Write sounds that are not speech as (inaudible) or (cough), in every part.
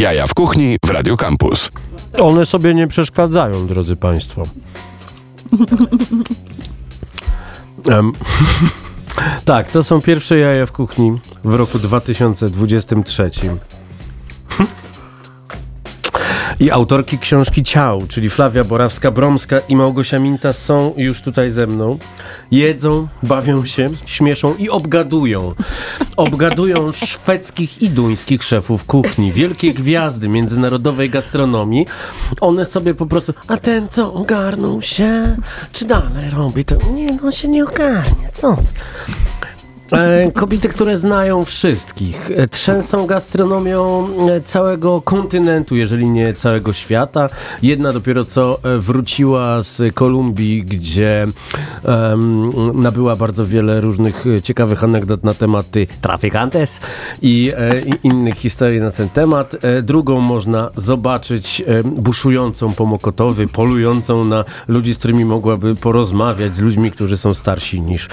Jaja w kuchni w Radio Campus. One sobie nie przeszkadzają, drodzy Państwo. (laughs) (laughs) Tak, to są pierwsze jaja w kuchni w roku 2023. I autorki książki Ciał, czyli Flavia Borawska-Bromska i Małgosia Minta są już tutaj ze mną. Jedzą, bawią się, śmieszą i obgadują. Obgadują szwedzkich i duńskich szefów kuchni, wielkie gwiazdy międzynarodowej gastronomii. One sobie po prostu, a ten co, ogarnął się? Czy dalej robi to? Nie, no się nie ogarnie, co? E, kobiety, które znają wszystkich, e, trzęsą gastronomią e, całego kontynentu, jeżeli nie całego świata. Jedna dopiero co wróciła z Kolumbii, gdzie em, nabyła bardzo wiele różnych ciekawych anegdot na tematy traficantes i, i innych historii na ten temat. Drugą można zobaczyć buszującą po Mokotowy, polującą na ludzi, z którymi mogłaby porozmawiać, z ludźmi, którzy są starsi niż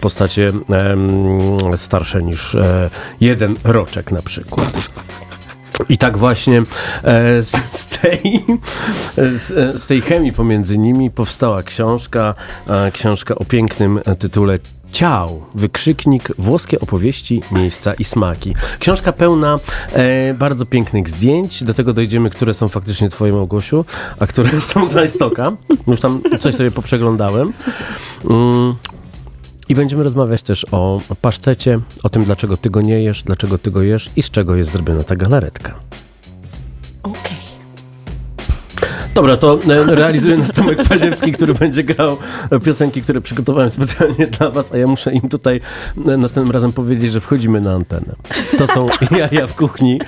postacie em, starsze niż e, jeden roczek na przykład. I tak właśnie e, z, tej, e, z tej chemii pomiędzy nimi powstała książka, książka o pięknym tytule Ciał, wykrzyknik, włoskie opowieści, miejsca i smaki. Książka pełna e, bardzo pięknych zdjęć, do tego dojdziemy, które są faktycznie twoje, Małgosiu, a które są z Rajstoka. Już tam coś sobie poprzeglądałem. Mm. I będziemy rozmawiać też o pasztecie, o tym, dlaczego ty go nie jesz, dlaczego ty go jesz i z czego jest zrobiona ta galaretka. Okej. Dobra, to e, realizuje nas Tomek Paziewski, który będzie grał piosenki, które przygotowałem specjalnie dla was, a ja muszę im tutaj e, następnym razem powiedzieć, że wchodzimy na antenę. To są (laughs) jaja w kuchni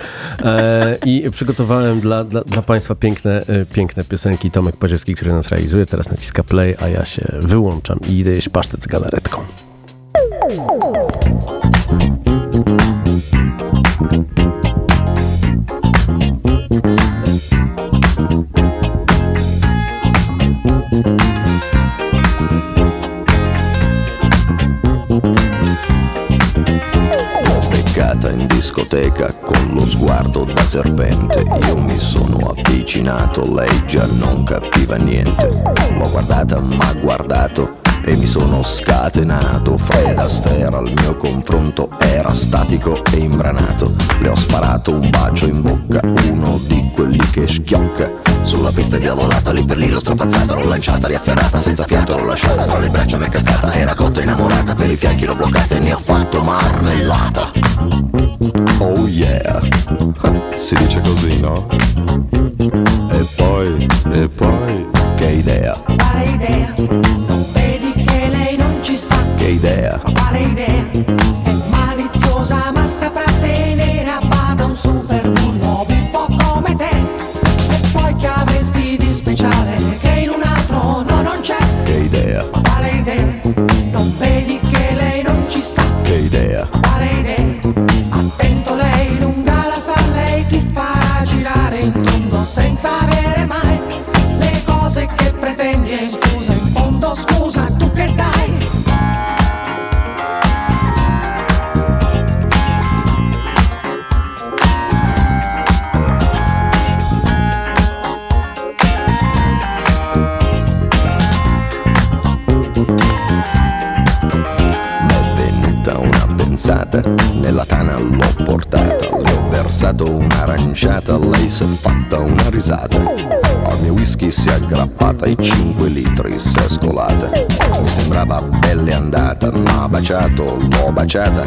e, i przygotowałem dla, dla, dla państwa piękne, e, piękne piosenki. Tomek Paziewski, który nas realizuje, teraz naciska play, a ja się wyłączam i idę jeść pasztet z galaretką. Discoteca con lo sguardo da serpente. Io mi sono avvicinato, lei già non capiva niente. L'ho guardata, m'ha guardato e mi sono scatenato. Fred Astaire al mio confronto era statico e imbranato. Le ho sparato un bacio in bocca, uno di quelli che schiocca. Sulla pista diavolata, lì per lì l'ho strapazzata, l'ho lanciata, riafferrata, senza fiato l'ho lasciata, tra le braccia mi è cascata, era cotta innamorata, per i fianchi l'ho bloccata e ne ho fatto marmellata. Oh yeah, si dice così, no? E poi, e poi, che idea, Quale idea? Non vedi che lei non ci sta? che idea, Quale idea? È maliziosa ma saprà tenere a bada un super bullo buffo come te. E poi che avresti di speciale che in un altro no non c'è? che idea, Quale versato un'aranciata, lei si è fatta una risata. Al mio whisky si è aggrappata e 5 litri si è scolata. Mi sembrava belle andata, ma baciato, l'ho baciata.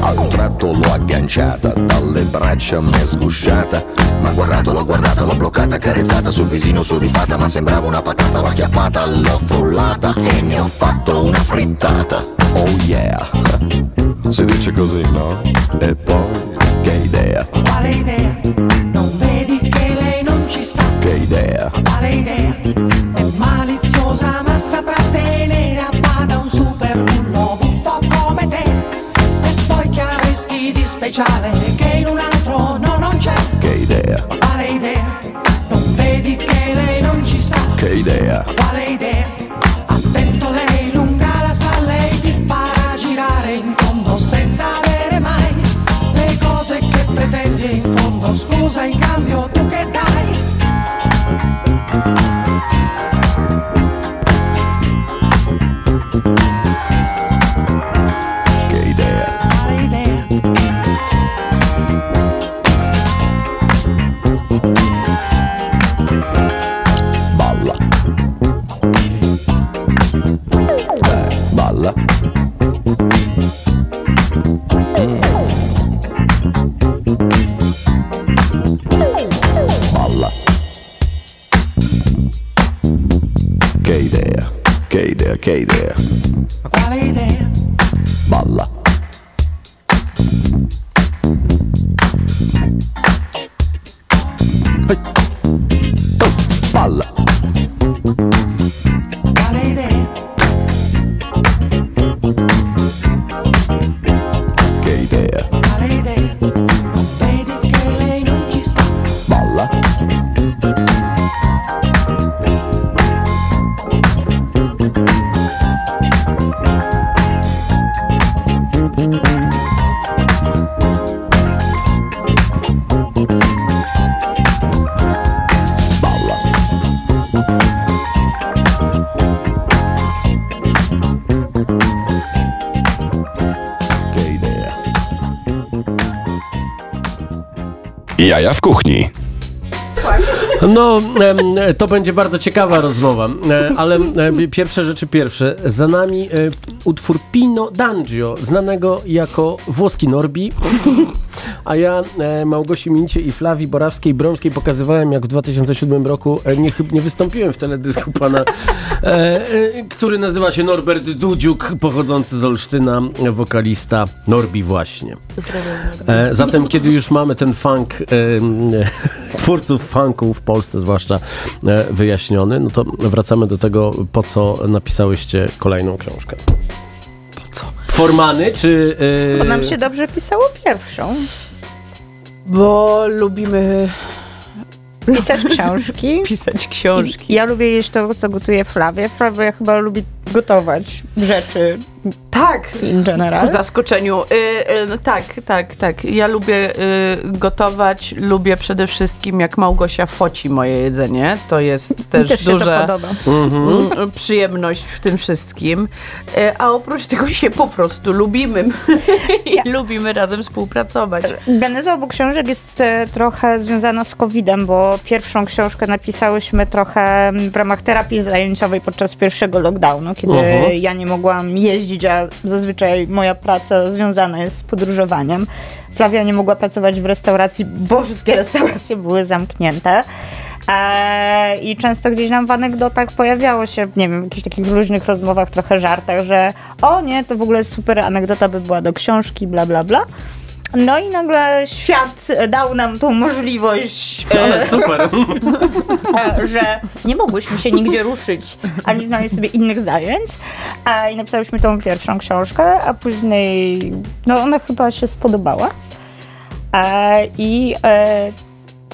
Ad un tratto l'ho agganciata, dalle braccia mi è sgusciata. Ma guardato, l'ho guardata, l'ho bloccata, carezzata sul visino sudifata, ma sembrava una patata, l'ho acchiappata, l'ho frullata e ne ho fatto una frittata. Oh yeah, si dice così, no? E poi, che idea? Idea, Quale idea? È maliziosa ma saprà tenere Okay there. Jaja w kuchni. No, to będzie bardzo ciekawa rozmowa, e, ale e, pierwsze rzeczy pierwsze. Za nami e, utwór Pino D'Angio, znanego jako włoski Norbi. A ja e, Małgosi Mincie i Flawi Borawskiej-Bromskiej pokazywałem, jak w 2007 roku e, nie, nie wystąpiłem w teledysku pana, e, który nazywa się Norbert Dudziuk, pochodzący z Olsztyna, wokalista Norbi właśnie. Zatem, kiedy już mamy ten funk, twórców funku w Polsce zwłaszcza wyjaśniony, no to wracamy do tego, po co napisałyście kolejną książkę. Po co? Formany, czy... e, Bo nam się dobrze pisało pierwszą. Bo lubimy Pisać książki. (laughs) pisać książki. Ja lubię jeść to, co gotuje Flavia. Flavia chyba lubi gotować rzeczy Tak, in ku general. zaskoczeniu. Y, y, no tak, tak, tak. Ja lubię y, gotować, lubię przede wszystkim jak Małgosia foci moje jedzenie. To jest też, Też duża podoba. Mhm. mm, przyjemność w tym wszystkim. Y, a oprócz tego się po prostu lubimy (laughs) i lubimy razem współpracować. Geneza obu książek jest e, trochę związana z COVID-em, bo pierwszą książkę napisałyśmy trochę w ramach terapii zajęciowej podczas pierwszego lockdownu, kiedy Mhm. ja nie mogłam jeździć, a zazwyczaj moja praca związana jest z podróżowaniem. Flavia nie mogła pracować w restauracji, bo wszystkie (laughs) restauracje były zamknięte. E, I często gdzieś nam w anegdotach pojawiało się, nie wiem, w jakichś takich luźnych rozmowach, trochę żartach, że o nie, to w ogóle super anegdota by była do książki, bla, bla, bla. No i nagle świat dał nam tą możliwość, Ale super. (laughs) e, że nie mogłyśmy się nigdzie ruszyć, ani znaleźć sobie innych zajęć. A, I napisałyśmy tą pierwszą książkę, a później, no ona chyba się spodobała. E, I e,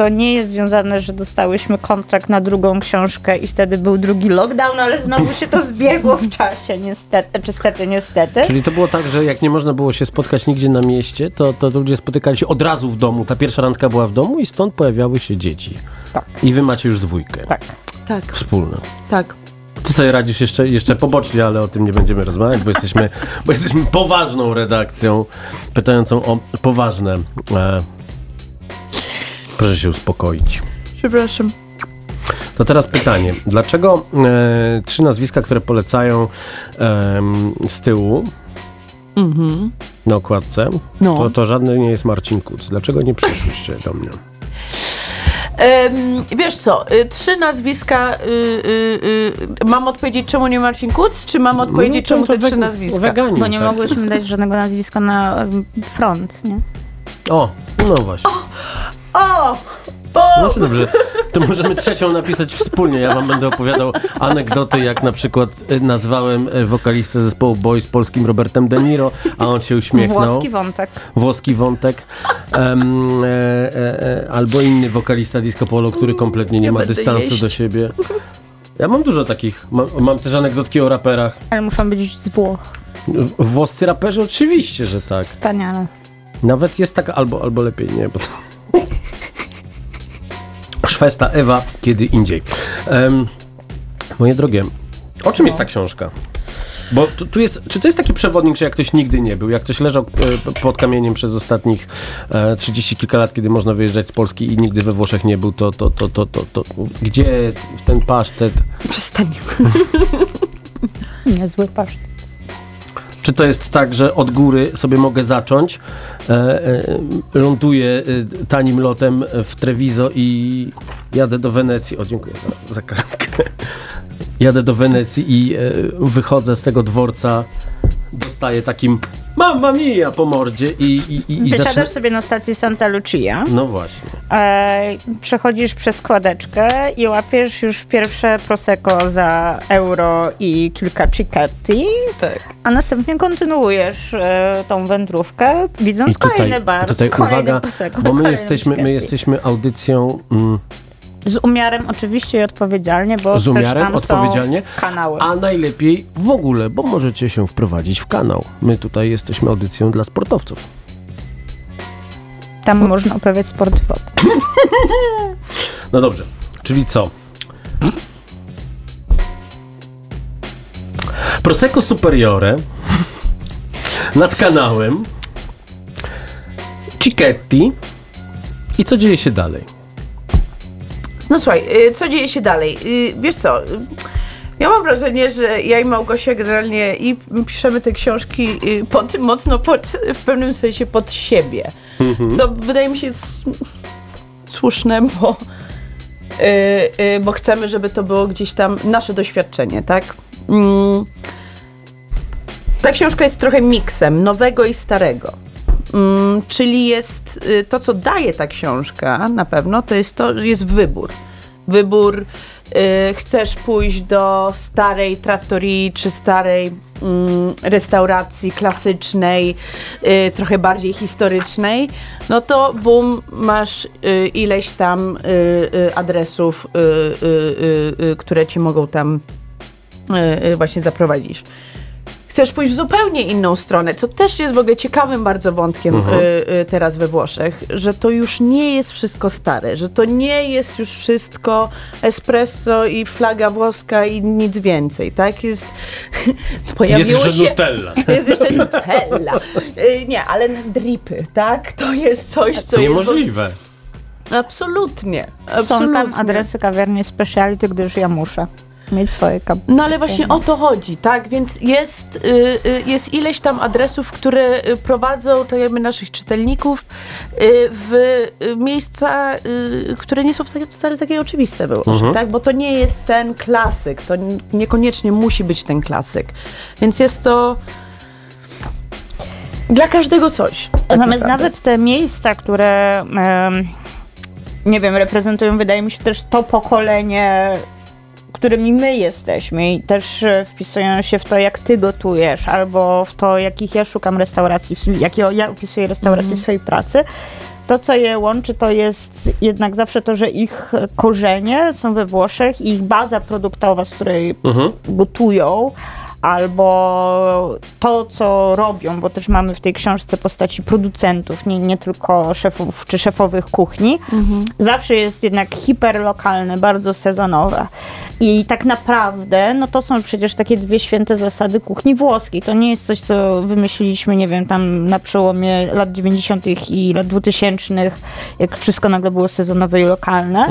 to nie jest związane, że dostałyśmy kontrakt na drugą książkę i wtedy był drugi lockdown, ale znowu się to zbiegło w czasie, niestety, czy stety, niestety. Czyli to było tak, że jak nie można było się spotkać nigdzie na mieście, to, to ludzie spotykali się od razu w domu. Ta pierwsza randka była w domu i stąd pojawiały się dzieci. Tak. I wy macie już dwójkę. Tak. Tak, Wspólne. tak. Ty sobie radzisz jeszcze, jeszcze pobocznie, ale o tym nie będziemy rozmawiać, bo jesteśmy, bo jesteśmy poważną redakcją, pytającą o poważne. E, proszę się uspokoić. Przepraszam. To teraz pytanie. Dlaczego e, trzy nazwiska, które polecają em, z tyłu Mhm. na okładce, No. to, to żadny nie jest Marcin Kuc. Dlaczego nie przyszłyście do mnie? Wiesz co, y, trzy nazwiska. Y, y, y, mam odpowiedzieć, czemu nie Marcin Kuc, czy mam odpowiedzieć, czemu te trzy nazwiska? Wegani, Bo nie tak. mogłyśmy dać żadnego nazwiska na front, nie? O, no właśnie. O! Bo... No to dobrze, to możemy trzecią napisać wspólnie. Ja wam będę opowiadał anegdoty, jak na przykład y, nazwałem y, wokalistę zespołu Boy z polskim Robertem De Niro, a on się uśmiechnął. Włoski wątek. Włoski wątek. Em, e, e, e, albo inny wokalista disco polo, który kompletnie nie, Nie ma będę dystansu jeść. do siebie. Ja mam dużo takich. Mam, mam też anegdotki o raperach. Ale muszą być z Włoch. W- Włoscy raperzy oczywiście, że tak. Wspaniale. Nawet jest taka, albo, albo lepiej nie, bo to... Szwesta, Ewa, kiedy indziej. Em, moje drogie, o czym jest ta książka? Bo tu, tu jest, czy to jest taki przewodnik, że jak ktoś nigdy nie był, jak ktoś leżał e, pod kamieniem przez ostatnich e, 30 kilka lat, kiedy można wyjeżdżać z Polski i nigdy we Włoszech nie był, to, to, to, to, to, to gdzie ten pasztet? Przestań. (laughs) Niezły pasztet. Czy to jest tak, że od góry sobie mogę zacząć, e, e, ląduję e, tanim lotem w Treviso i jadę do Wenecji. O, dziękuję za, za kartkę. Jadę do Wenecji i e, wychodzę z tego dworca, dostaję takim mamma mia po mordzie i, i, i, i Wysiadasz zaczynam... sobie na stacji Santa Lucia, No właśnie. e, przechodzisz przez składeczkę i łapiesz już pierwsze prosecco za euro i kilka cicchetti, Tak. a następnie kontynuujesz e, tą wędrówkę, widząc I tutaj, kolejny bar tutaj z kolejnym uwaga, prosecco, bo my jesteśmy, my jesteśmy audycją mm, Z umiarem oczywiście i odpowiedzialnie, bo z też umiarem, tam odpowiedzialnie, są kanały. a najlepiej w ogóle, bo możecie się wprowadzić w kanał. My tutaj jesteśmy audycją dla sportowców. Tam można uprawiać sport wodny. No dobrze, czyli co? Prosecco Superiore nad kanałem Cicchetti i co dzieje się dalej? No słuchaj, y, co dzieje się dalej? Y, Wiesz co, y, ja mam wrażenie, że ja i Małgosia generalnie i piszemy te książki pod, mocno pod, w pewnym sensie pod siebie. Co wydaje mi się słuszne, bo, y, y, bo chcemy, żeby to było gdzieś tam nasze doświadczenie, tak? Mm. Ta książka jest trochę miksem nowego i starego. Mm, czyli jest y, to, co daje ta książka na pewno, to jest to, jest wybór. Wybór, y, chcesz pójść do starej trattorii czy starej mm, restauracji klasycznej, y, trochę bardziej historycznej, no to bum, masz ileś tam adresów, które cię mogą tam właśnie zaprowadzić chcesz pójść w zupełnie inną stronę, co też jest w ogóle ciekawym bardzo wątkiem Mhm. y, y, teraz we Włoszech, że to już nie jest wszystko stare, że to nie jest już wszystko espresso i flaga włoska i nic więcej, tak? Jest, (laughs) pojawiło Jest jeszcze się... Nutella. (laughs) Jest jeszcze Nutella. Y, nie, ale dripy, tak? To jest coś, co To jest... niemożliwe. Absolutnie. Są absolutnie. tam adresy kawiarni speciality, gdyż ja muszę mieć swoje kap. No ale właśnie o to chodzi, tak? Więc jest, y, y, jest ileś tam adresów, które y, prowadzą to jakby naszych czytelników w miejsca, które nie są wcale, wcale takie oczywiste było, Mhm. tak? Bo to nie jest ten klasyk, to niekoniecznie musi być ten klasyk. Więc jest to dla każdego coś. tak Natomiast naprawdę. nawet te miejsca, które nie wiem, reprezentują, wydaje mi się też to pokolenie, którymi my jesteśmy i też e, wpisują się w to, jak ty gotujesz, albo w to, jakich ja szukam restauracji, jakie ja opisuję restauracje w swojej pracy. To, co je łączy, to jest jednak zawsze to, że ich korzenie są we Włoszech ich baza produktowa, z której Mhm. gotują, albo to, co robią, bo też mamy w tej książce postaci producentów, nie, nie tylko szefów czy szefowych kuchni, zawsze jest jednak hiperlokalne, bardzo sezonowe. I tak naprawdę, no to są przecież takie dwie święte zasady kuchni włoskiej. To nie jest coś, co wymyśliliśmy, nie wiem, tam na przełomie lat 90. i lat 2000, jak wszystko nagle było sezonowe i lokalne,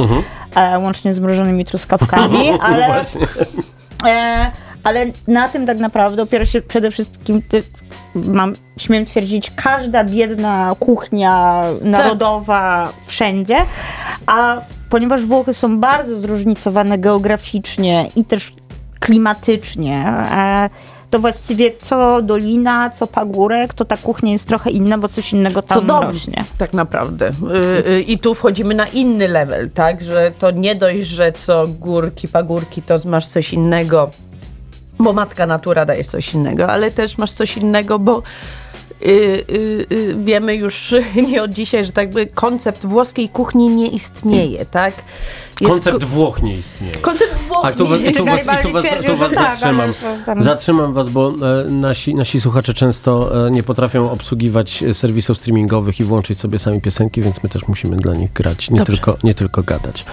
e, łącznie z mrożonymi truskawkami, (laughs) ale... No właśnie. E, ale na tym tak naprawdę opiera się przede wszystkim, ty, mam, śmiem twierdzić, każda biedna kuchnia narodowa wszędzie, a ponieważ Włochy są bardzo zróżnicowane geograficznie i też klimatycznie, e, to właściwie co dolina, co pagórek, to ta kuchnia jest trochę inna, bo coś innego tam Co dom, rośnie. tak naprawdę. Y, y, I tu wchodzimy na inny level, tak? Że to nie dość, że co górki, pagórki, to masz coś innego, bo matka natura daje coś innego, ale też masz coś innego, bo y, y, y, wiemy już (laughs) nie od dzisiaj, że tak by koncept włoskiej kuchni nie istnieje, tak? Jest Koncept Włoch nie istnieje. Koncept Włoch A tu was, nie i tu was, i Garibaldi tu was, że tak, zatrzymam. to Zatrzymam was, bo e, nasi, nasi słuchacze często e, nie potrafią obsługiwać e, serwisów streamingowych i włączyć sobie sami piosenki, więc my też musimy dla nich grać, nie, Dobrze. tylko, nie tylko gadać.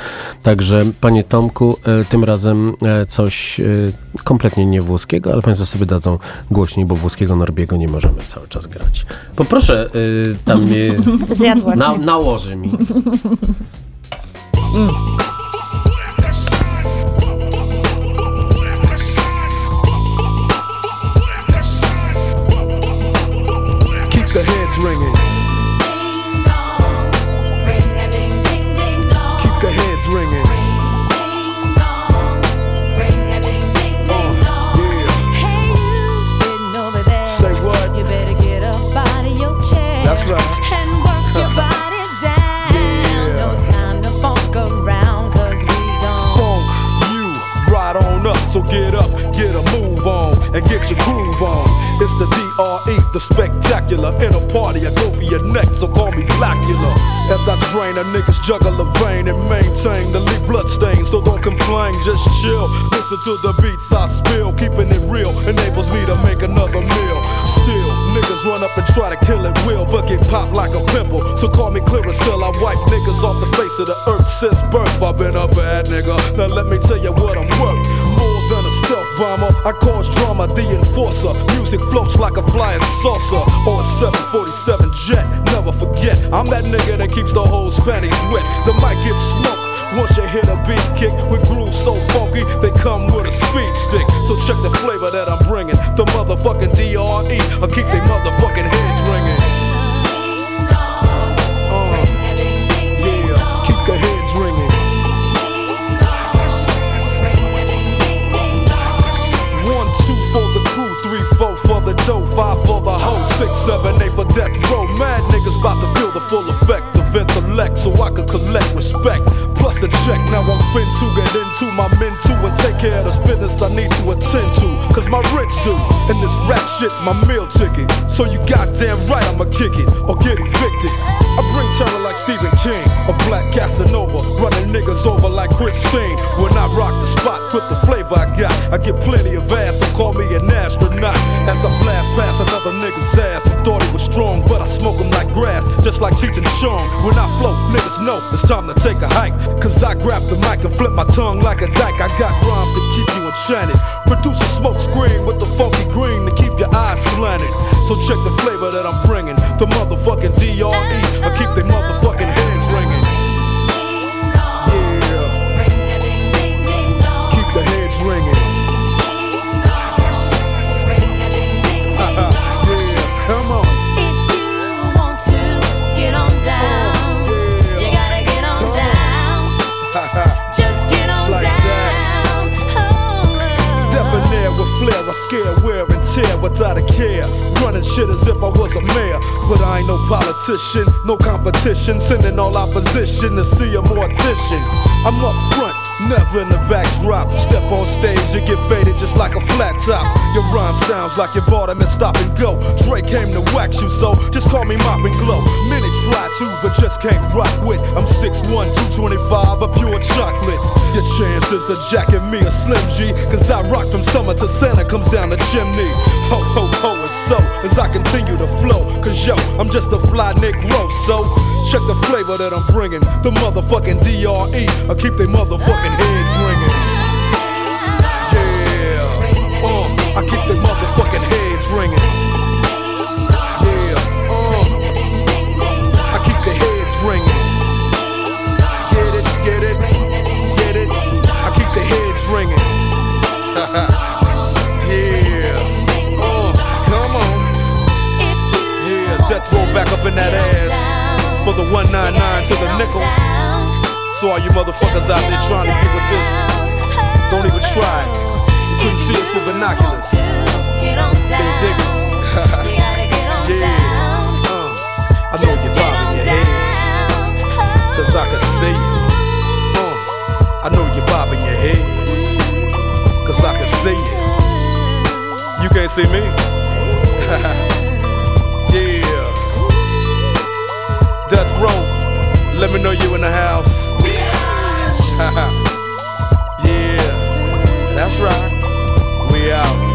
Także, panie Tomku, e, tym razem e, coś e, kompletnie nie włoskiego, ale państwo sobie dadzą głośniej, bo włoskiego Norbiego nie możemy cały czas grać. Poproszę e, tam mnie (laughs) Zjadła na, nałoży mi. Keep In a party, I go for your neck, so call me Blackula. As I drain a nigga's juggle jugular vein and maintain the leak blood stain. So don't complain, just chill. Listen to the beats I spill. Keeping it real enables me to make another meal. Still, niggas run up and try to kill it will, but get popped like a pimple. So call me Clearasil. I wipe niggas off the face of the earth since birth. I've been a bad nigga. Now let me tell you what I'm worth. Stealth bomber, I cause drama, the enforcer. Music floats like a flying saucer or a 747 jet. Never forget, I'm that nigga that keeps the whole panties wet. The mic gives smoke. Once you hit a beat kick with grooves so funky, they come with a speed stick. So check the flavor that I'm bringing. The motherfucking DRE. I'll keep they motherfucking heads ringing. Dough, five for the hoe, six, seven, eight for death row. Mad niggas about to feel the full effect of intellect so I can collect respect. Plus a check, now I'm fin to get into my men too and take care of this business I need to attend to. Cause my rich do, and this rap shit's my meal ticket. So you goddamn right I'ma kick it or get evicted. I bring terror like Stephen King, a black Casanova, running niggas over like Christine. When I rock the spot with the flavor I got, I get plenty of ass, so call me an astronaut. As I blast past another nigga's ass, thought he was strong, but I smoke him like grass, just like Cheech and Chong. When I flow, niggas know it's time to take a hike. Cause I grab the mic and flip my tongue like a dyke. I got rhymes to keep you enchanted. Produce a smoke screen with the funky green to keep your eyes slanted. So check the flavor that I'm bringing. The motherfucking DRE. I keep they motherfucking competition. Sending all opposition to see a mortician. I'm up front, never in the backdrop. Step on stage, you get faded just like a flat top. Your rhyme sounds like your bought them and stop and go. Dre came to wax you, so just call me Mop and Glow. Many try to, but just can't rock with. I'm 6'1, 225, a pure chocolate. Your chances to jacket me a Slim G, cause I rock from summer to Santa comes down the chimney. Ho, ho, ho, and so as I continue to flow, cause yo, I'm just a fly Negro, so check the flavor that I'm bringing. The motherfucking DRE, I keep they motherfucking heads that ass for the 199 to the nickel. So all you motherfuckers out there trying to get with this, don't even try. You couldn't see us with binoculars. They dig it. (laughs) Yeah. Uh, I know you're bobbing your head, cause I can see you. Uh, I know you're bobbing your head, cause I can see you. You can't see me? (laughs) Seth Rowe. Let me know you in the house. (laughs) yeah, that's right. We out.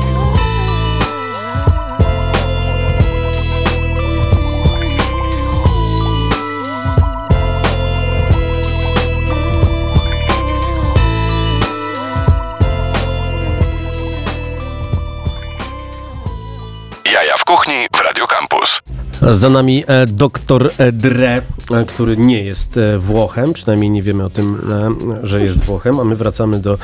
Za nami e, doktor e, Dre, e, który nie jest Włochem, przynajmniej nie wiemy o tym, że jest Włochem, a my wracamy do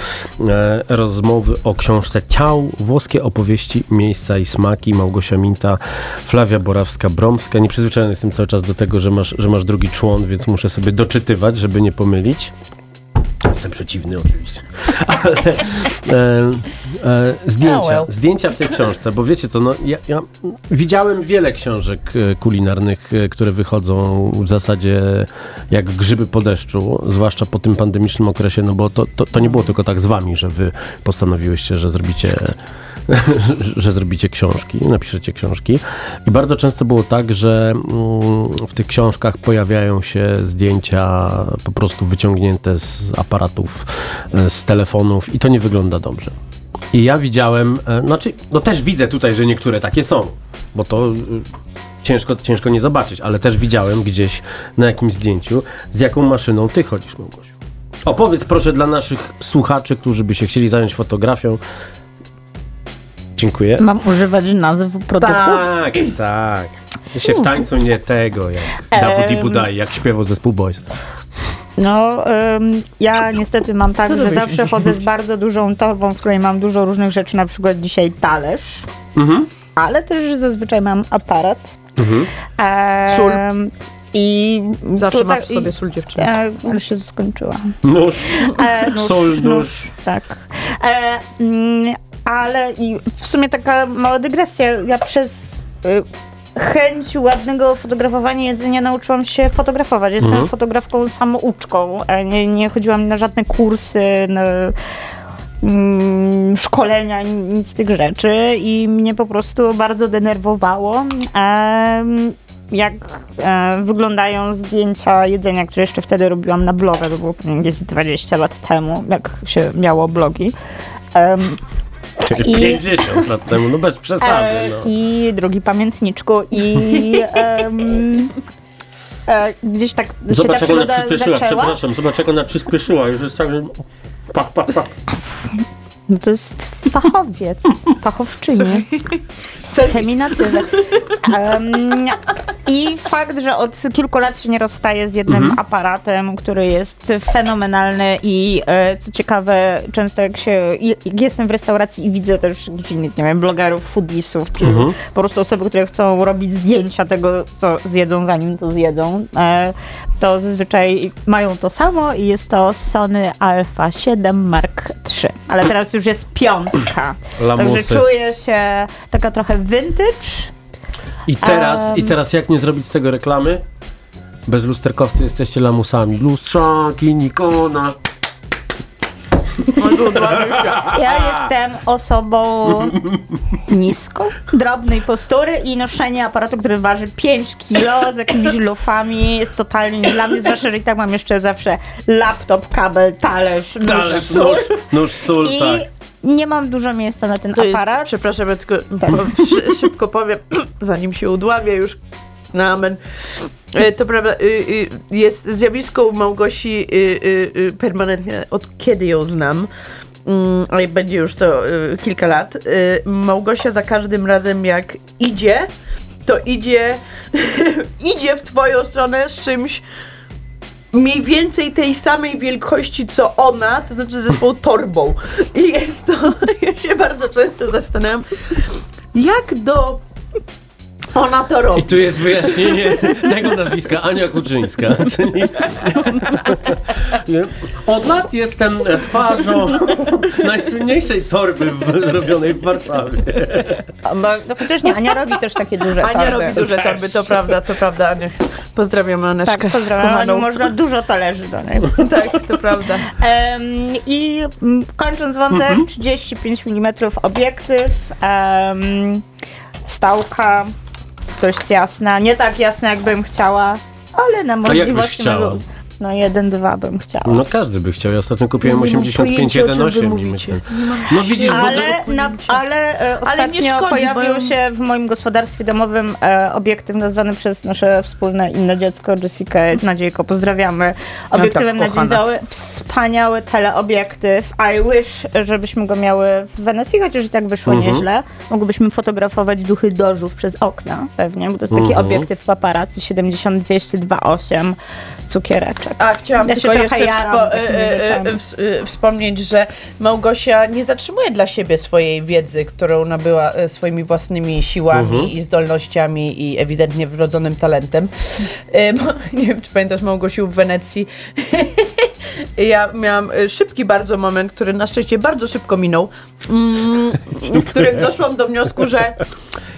rozmowy o książce Ciał, włoskie opowieści, miejsca i smaki, Małgosia Minta, Flavia Borawska-Bromska. Nieprzyzwyczajony jestem cały czas do tego, że masz, że masz drugi człon, więc muszę sobie doczytywać, żeby nie pomylić. Jestem przeciwny oczywiście. (laughs) Ale e, e, zdjęcia, zdjęcia w tej książce, bo wiecie co, no ja, ja widziałem wiele książek e, kulinarnych, e, które wychodzą w zasadzie jak grzyby po deszczu, zwłaszcza po tym pandemicznym okresie, no bo to, to, to nie było tylko tak z wami, że wy postanowiłyście, że zrobicie (laughs) że zrobicie książki, napiszecie książki. I bardzo często było tak, że mm, w tych książkach pojawiają się zdjęcia po prostu wyciągnięte z aparatów, e, z telefonów i to nie wygląda dobrze. I ja widziałem, e, znaczy, no też widzę tutaj, że niektóre takie są, bo to y, ciężko, ciężko nie zobaczyć, ale też widziałem gdzieś na jakimś zdjęciu, z jaką maszyną ty chodzisz, Małgosiu. Opowiedz proszę dla naszych słuchaczy, którzy by się chcieli zająć fotografią. Dziękuję. Mam używać nazw produktów? Tak, tak. Ja się w tańcu nie tego, jak Dabu Dibu Dai, jak śpiewał zespół Boys. No, ym, ja niestety mam tak, że zawsze chodzę z bardzo dużą torbą, w której mam dużo różnych rzeczy, na przykład dzisiaj talerz, Mhm. ale też zazwyczaj mam aparat. Mhm. Sól. Em, I Zawsze tutaj- masz w sobie sól dziewczyny. E, ale się skończyła. Nóż, E, nóż, Sól, nóż. Tak. E, mm, ale i w sumie taka mała dygresja. Ja przez y, chęć ładnego fotografowania jedzenia nauczyłam się fotografować. Jestem Mhm. fotografką samouczką. Nie, nie chodziłam na żadne kursy, na mm, szkolenia, nic z tych rzeczy i mnie po prostu bardzo denerwowało. em, jak e, wyglądają zdjęcia jedzenia, które jeszcze wtedy robiłam na bloga, to było z 20 lat temu, jak się miało blogi. Czyli I- 50 lat temu, no bez przesady. e, No. I drugi pamiętniczku i em, e, gdzieś tak się ta Zobacz, jak ona przygoda przyspieszyła, zaczęła. przepraszam, zobacz, jak ona przyspieszyła. Już jest tak, że pach, pach, pach. No to jest fachowiec, (laughs) fachowczyni. Feminatywy. Em, I fakt, że od kilku lat się nie rozstaję z jednym Mhm. aparatem, który jest fenomenalny i e, co ciekawe, często jak się jak jestem w restauracji i widzę też nie wiem, blogerów, foodisów, czy Mhm. po prostu osoby, które chcą robić zdjęcia tego, co zjedzą, zanim to zjedzą, e, to zazwyczaj mają to samo i jest to Sony Alpha 7 Mark III. Ale teraz już jest piątka. (clears throat) Także Lamusy. czuję się taka trochę vintage. I teraz, Em. I teraz jak nie zrobić z tego reklamy? Bez lusterkowcy jesteście lamusami. Lustrzaki, Nikona. Ja jestem osobą niską, drobnej postury i noszenie aparatu, który waży 5 kilo z jakimiś lufami jest totalnie nie dla mnie, zwłaszcza, że i tak mam jeszcze zawsze laptop, kabel, talerz, nóż, Talerz, sól. nóż, nóż, sól, I tak. nie mam dużo miejsca na ten To jest, aparat. przepraszam, ja tylko po- szy, szybko powiem, (clears throat) zanim się udławię już na amen. E, To prawda, y, y, jest zjawisko u Małgosi y, permanentnie, od kiedy ją znam, mm, a i będzie już to kilka lat. Małgosia za każdym razem jak idzie, to idzie, (laughs) idzie w twoją stronę z czymś mniej więcej tej samej wielkości co ona, to znaczy ze swoją torbą. I jest to, (laughs) ja się bardzo często zastanawiam, jak do ona to robi. I tu jest wyjaśnienie (laughs) tego nazwiska Ania Kuczyńska. (laughs) Czyli od lat jestem twarzą najsłynniejszej torby w, robionej w Warszawie. Bo- No chociaż nie, Ania robi też takie duże Ania torby. robi duże torby, to prawda, to prawda, Ania. Pozdrawiam Aneszkę. Tak, pozdrawiam. Aniu, Można dużo talerzy do niej. (laughs) Tak, to prawda. Em, I mm, kończąc wątek, 35 mm obiektyw, em, stałka dość jasna, nie tak jasna jakbym chciała, ale na możliwości chciała? No jeden, dwa bym chciała. No każdy by chciał. Ja ostatnio kupiłem Nie mam 85 pojęcia, o czym wy 1.8 i my mówicie. ten... No widzisz, bo... Ale, na, ale e, Ale ostatnio szkodzi, pojawił bo- się w moim gospodarstwie domowym e, obiektyw nazwany przez nasze wspólne inne dziecko, Jessica Nadziejko, pozdrawiamy, obiektywem No tak, na dzień cały. Wspaniały teleobiektyw. I wish, żebyśmy go miały w Wenecji, chociaż i tak wyszło Mhm. nieźle. Mogłybyśmy fotografować duchy dożów przez okna, pewnie, bo to jest taki Mhm. obiektyw paparazzi 70-202-8 cukiereczek. A chciałam Ja tylko jeszcze jaram wspo- ws- e, wspomnieć, że Małgosia nie zatrzymuje dla siebie swojej wiedzy, którą nabyła swoimi własnymi siłami Mhm. i zdolnościami i ewidentnie wrodzonym talentem. (laughs) Nie wiem, czy pamiętasz Małgosiu w Wenecji. (laughs) Ja miałam szybki bardzo moment, który na szczęście bardzo szybko minął, mm, w którym doszłam do wniosku, że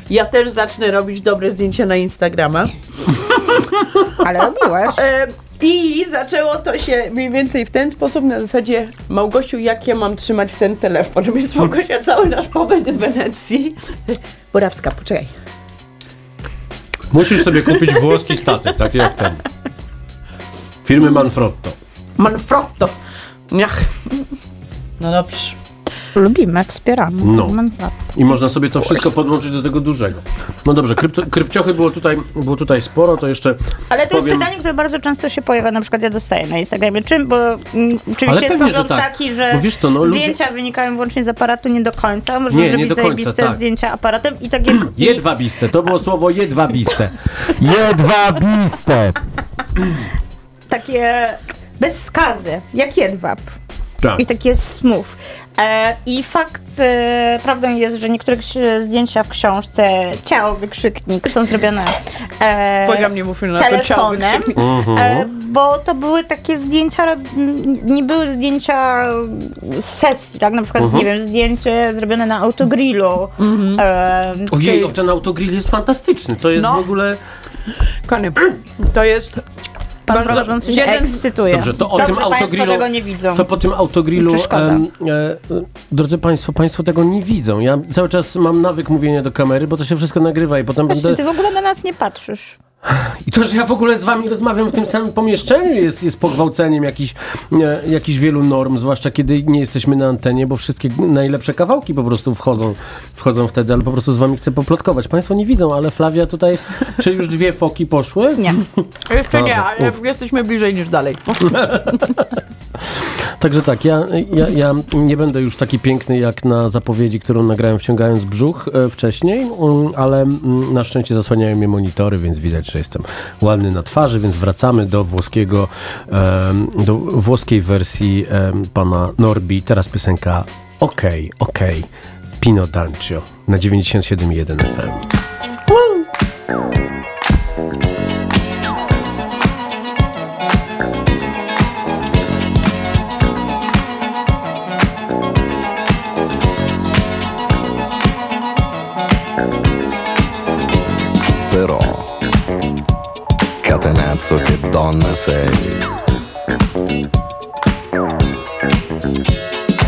ja też zacznę robić dobre zdjęcia na Instagrama. Ale robiłaś. E, I zaczęło to się mniej więcej w ten sposób, na zasadzie Małgosiu, jak ja mam trzymać ten telefon? (laughs) Więc Małgosia, cały nasz pobyt w Wenecji. Borawska, poczekaj. Musisz sobie kupić włoski statyw, taki jak ten. Firmy Manfrotto. Manfrotto. Niach. No dobrze. Lubimy, wspieramy. No. I można sobie to wszystko podłączyć do tego dużego. No dobrze, krypto, krypciochy było tutaj, było tutaj sporo, to jeszcze Ale to powiem... jest pytanie, które bardzo często się pojawia, na przykład ja dostaję na Instagramie. Czym? Bo mm, oczywiście jest pewnie, że pogląd tak. taki, że Bo wiesz co, no, ludzie- zdjęcia wynikają wyłącznie z aparatu, nie do końca. Można Nie, nie zrobić do końca, zajebiste tak. zdjęcia aparatem i tak jak... i- (clears throat) Jedwabiste, to było słowo jedwabiste. (laughs) Jedwabiste! takie bez skazy, jak jedwab. Tak. I takie smooth. E, I fakt, e, prawdą jest, że niektóre zdjęcia w książce Ciało, wykrzyknik są zrobione e, Błagam, nie mów na to ciało. telefonem, wykrzyknik. e, bo to były takie zdjęcia, nie były zdjęcia z sesji, tak? Na przykład, nie wiem, zdjęcie zrobione na autogrillu. E, Ojej, o, ten autogrill jest fantastyczny. To jest No. w ogóle... Kochany, to jest Pan bardzo- prowadzący się jeden- ekscytuje. Dobrze, to o Dobrze, tym Państwo autogrillu... tego nie widzą. To po tym autogrillu... Em, e, e, drodzy Państwo, Państwo tego nie widzą. Ja cały czas mam nawyk mówienia do kamery, bo to się wszystko nagrywa i potem Właśnie, będę... ty w ogóle na nas nie patrzysz. I to, że ja w ogóle z wami rozmawiam w tym samym pomieszczeniu jest, jest pogwałceniem jakichś, e, jakichś wielu norm, zwłaszcza kiedy nie jesteśmy na antenie, bo wszystkie najlepsze kawałki po prostu wchodzą, wchodzą wtedy, ale po prostu z wami chcę poplotkować. Państwo nie widzą, ale Flavia tutaj, czy już dwie foki poszły? Nie. (laughs) Jeszcze nie, ale uf. jesteśmy bliżej niż dalej. (laughs) Także tak, ja, ja, ja nie będę już taki piękny jak na zapowiedzi, którą nagrałem wciągając brzuch e, wcześniej, mm, ale mm, na szczęście zasłaniają mnie monitory, więc widać, że jestem ładny na twarzy, więc wracamy do włoskiego, do włoskiej wersji pana Norbi. Teraz piosenka Okej, okej, Pino Dancio na 97.1 FM. Però, catenazzo che donna sei.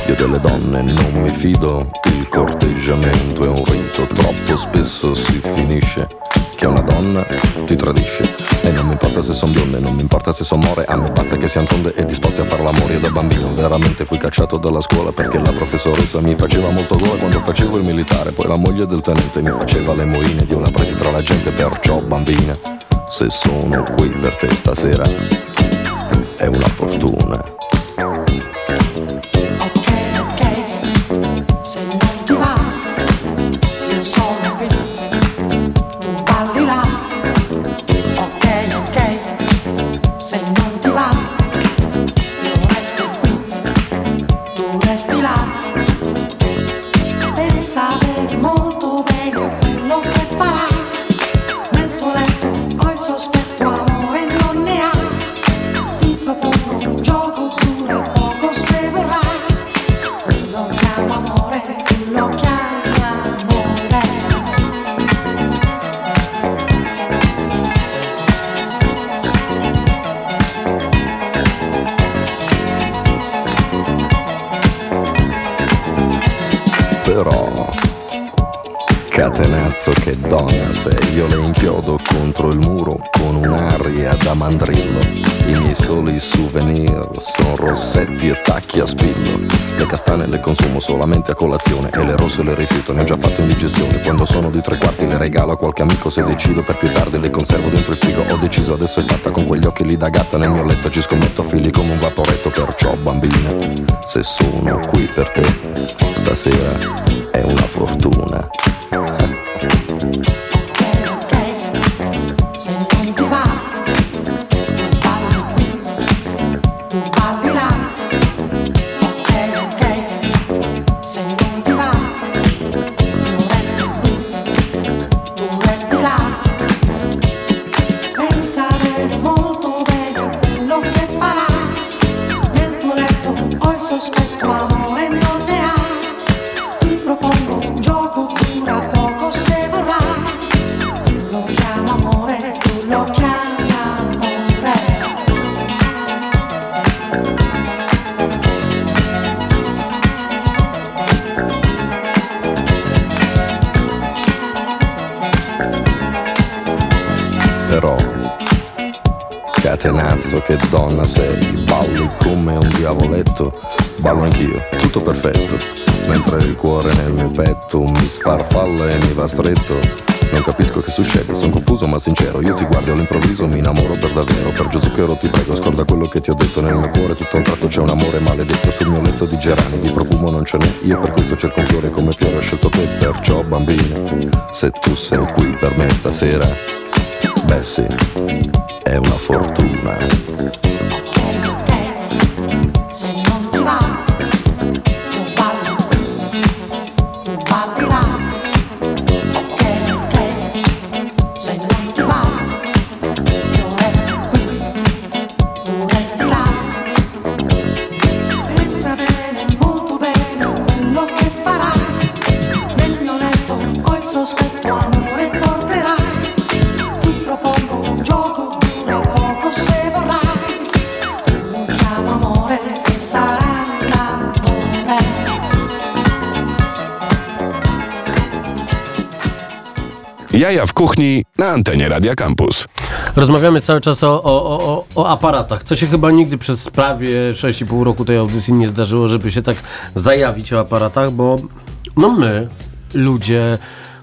Io delle donne non mi fido, il corteggiamento è un rito, troppo spesso si finisce che una donna ti tradisce. E non mi importa se son bionde, non mi importa se son more, a me basta che siano tonde e disposti a far l'amore. Da bambino veramente fui cacciato dalla scuola perché la professoressa mi faceva molto gola quando facevo il militare, poi la moglie del tenente mi faceva le moine, io la presi tra la gente, perciò bambina, se sono qui per te stasera è una fortuna. Miei soli souvenir sono rossetti e tacchi a spillo. Le castane le consumo solamente a colazione e le rosse le rifiuto, ne ho già fatto indigestione. Quando sono di tre quarti le regalo a qualche amico se decido per più tardi le conservo dentro il frigo. Ho deciso adesso è fatta con quegli occhi lì da gatta nel mio letto ci scommetto fili come un vaporetto perciò bambina. Se sono qui per te stasera è una fortuna. Se non ti tutto perfetto, mentre il cuore nel mio petto mi sfarfalla e mi va stretto. Non capisco che succede, sono confuso ma sincero. Io ti guardo all'improvviso mi innamoro per davvero. Per Gesù Zucchero ti prego scorda quello che ti ho detto. Nel mio cuore tutto un tratto c'è un amore maledetto Sul mio letto di gerani, di profumo non ce n'è Io per questo cerco un fiore come fiore ho scelto te Perciò bambina, se tu sei qui per me stasera Beh sì, è una fortuna Jaja w kuchni na antenie Radia Campus. Rozmawiamy cały czas o, o, o, o- aparatach, co się chyba nigdy przez prawie 6,5 roku tej audycji nie zdarzyło, żeby się tak zajawić o aparatach, bo no my, ludzie,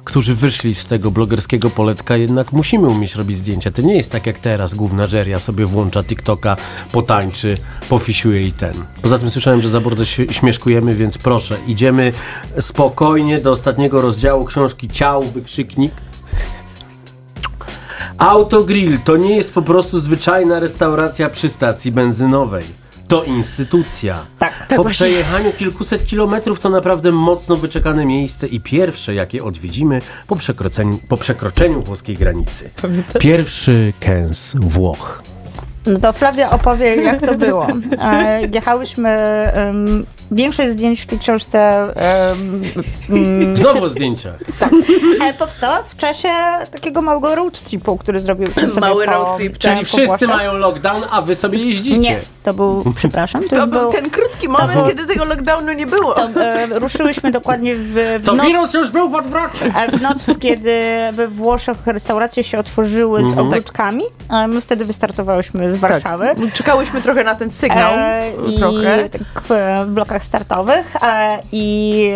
którzy wyszli z tego blogerskiego poletka, jednak musimy umieć robić zdjęcia. To nie jest tak jak teraz główna żeria sobie włącza TikToka, potańczy, pofisiuje i ten. Poza tym słyszałem, że za bardzo śmieszkujemy, więc proszę, idziemy spokojnie do ostatniego rozdziału książki Ciał, wykrzyknik. Autogrill to nie jest po prostu zwyczajna restauracja przy stacji benzynowej. To instytucja. Tak. po właśnie. przejechaniu kilkuset kilometrów to naprawdę mocno wyczekane miejsce i pierwsze, jakie odwiedzimy po przekroczeniu, po przekroczeniu włoskiej granicy. Pierwszy kęs Włoch. No to Flavia opowie, jak to było. E, jechałyśmy, większość zdjęć w tej książce (laughs) mm, Znowu o zdjęciach. (laughs) e, powstała w czasie takiego małego road tripu, który zrobił sobie Mały po, road trip, Czyli po wszyscy Włoszech. mają lockdown, a wy sobie jeździcie. Nie, to był, (laughs) przepraszam, to, To był był, ten krótki moment, było- kiedy tego lockdownu nie było. to, e, ruszyłyśmy dokładnie w, w Co noc, wirus już był w odwrocie. a w noc, kiedy we Włoszech restauracje się otworzyły Mhm. z ogródkami, a my wtedy wystartowałyśmy z Warszawy. Czekałyśmy trochę na ten sygnał. E, i trochę. tak w, w startowych i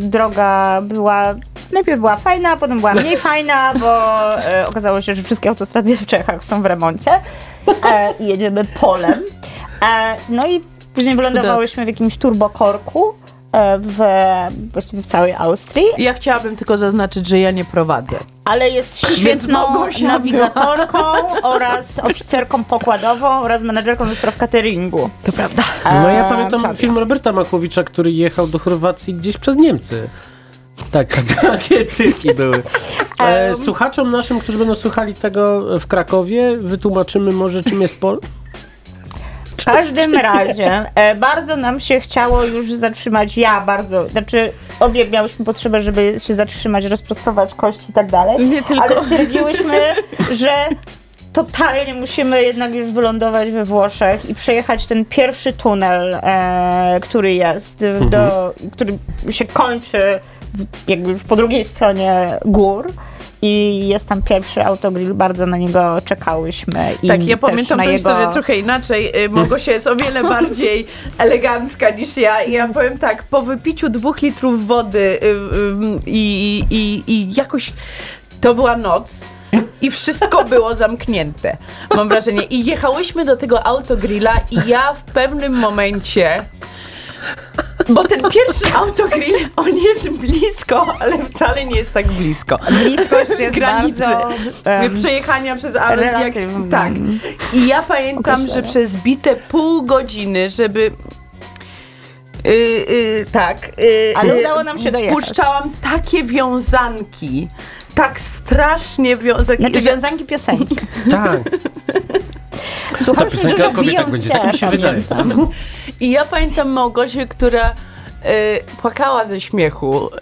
droga była najpierw była fajna, potem była mniej (laughs) fajna, bo e, okazało się, że wszystkie autostrady w Czechach są w remoncie e, i jedziemy polem. E, no i później wylądowałyśmy w jakimś turbokorku w, właściwie w całej Austrii, Ja chciałabym tylko zaznaczyć, że ja nie prowadzę. Ale jest świetną nawigatorką oraz oficerką pokładową oraz menedżerką do spraw cateringu. To prawda. No ja pamiętam film Roberta Makłowicza, który jechał do Chorwacji gdzieś przez Niemcy. Tak, (laughs) takie cyrki były. E, słuchaczom naszym, którzy będą słuchali tego w Krakowie, wytłumaczymy może czym jest pol. W każdym (laughs) razie e, bardzo nam się chciało już zatrzymać, ja bardzo, znaczy obie miałyśmy potrzebę, żeby się zatrzymać, rozprostować kości i tak dalej, Nie tylko. ale stwierdziłyśmy, (laughs) że totalnie musimy jednak już wylądować we Włoszech i przejechać ten pierwszy tunel, e, który jest, do, który się kończy w, jakby już po drugiej stronie gór. I jest tam pierwszy autogrill, bardzo na niego czekałyśmy. I Tak, ja pamiętam tę jego... historię trochę inaczej. Y, Małgosia jest o wiele (laughs) bardziej elegancka niż ja. I ja powiem tak, po wypiciu dwóch litrów wody y, y, i, i, i jakoś to była noc. I wszystko było zamknięte, mam wrażenie. I jechałyśmy do tego autogrilla i ja w pewnym momencie bo ten pierwszy autogrill, on jest blisko, ale wcale nie jest tak blisko. Bliskość jest granicy bardzo... em, przejechania przez ale tak. I ja pamiętam, że przez bite pół godziny, żeby Yy, yy, tak. Yy, Ale yy, udało nam się dojechać. Puszczałam takie wiązanki, tak strasznie wiązanki. Znaczy wiązanki piosenki. Tak. Słuchałyśmy piosenka dużo o kobietach będzie, tak mi się Beyoncé, wydaje. I ja pamiętam Małgosię, która y, płakała ze śmiechu, y,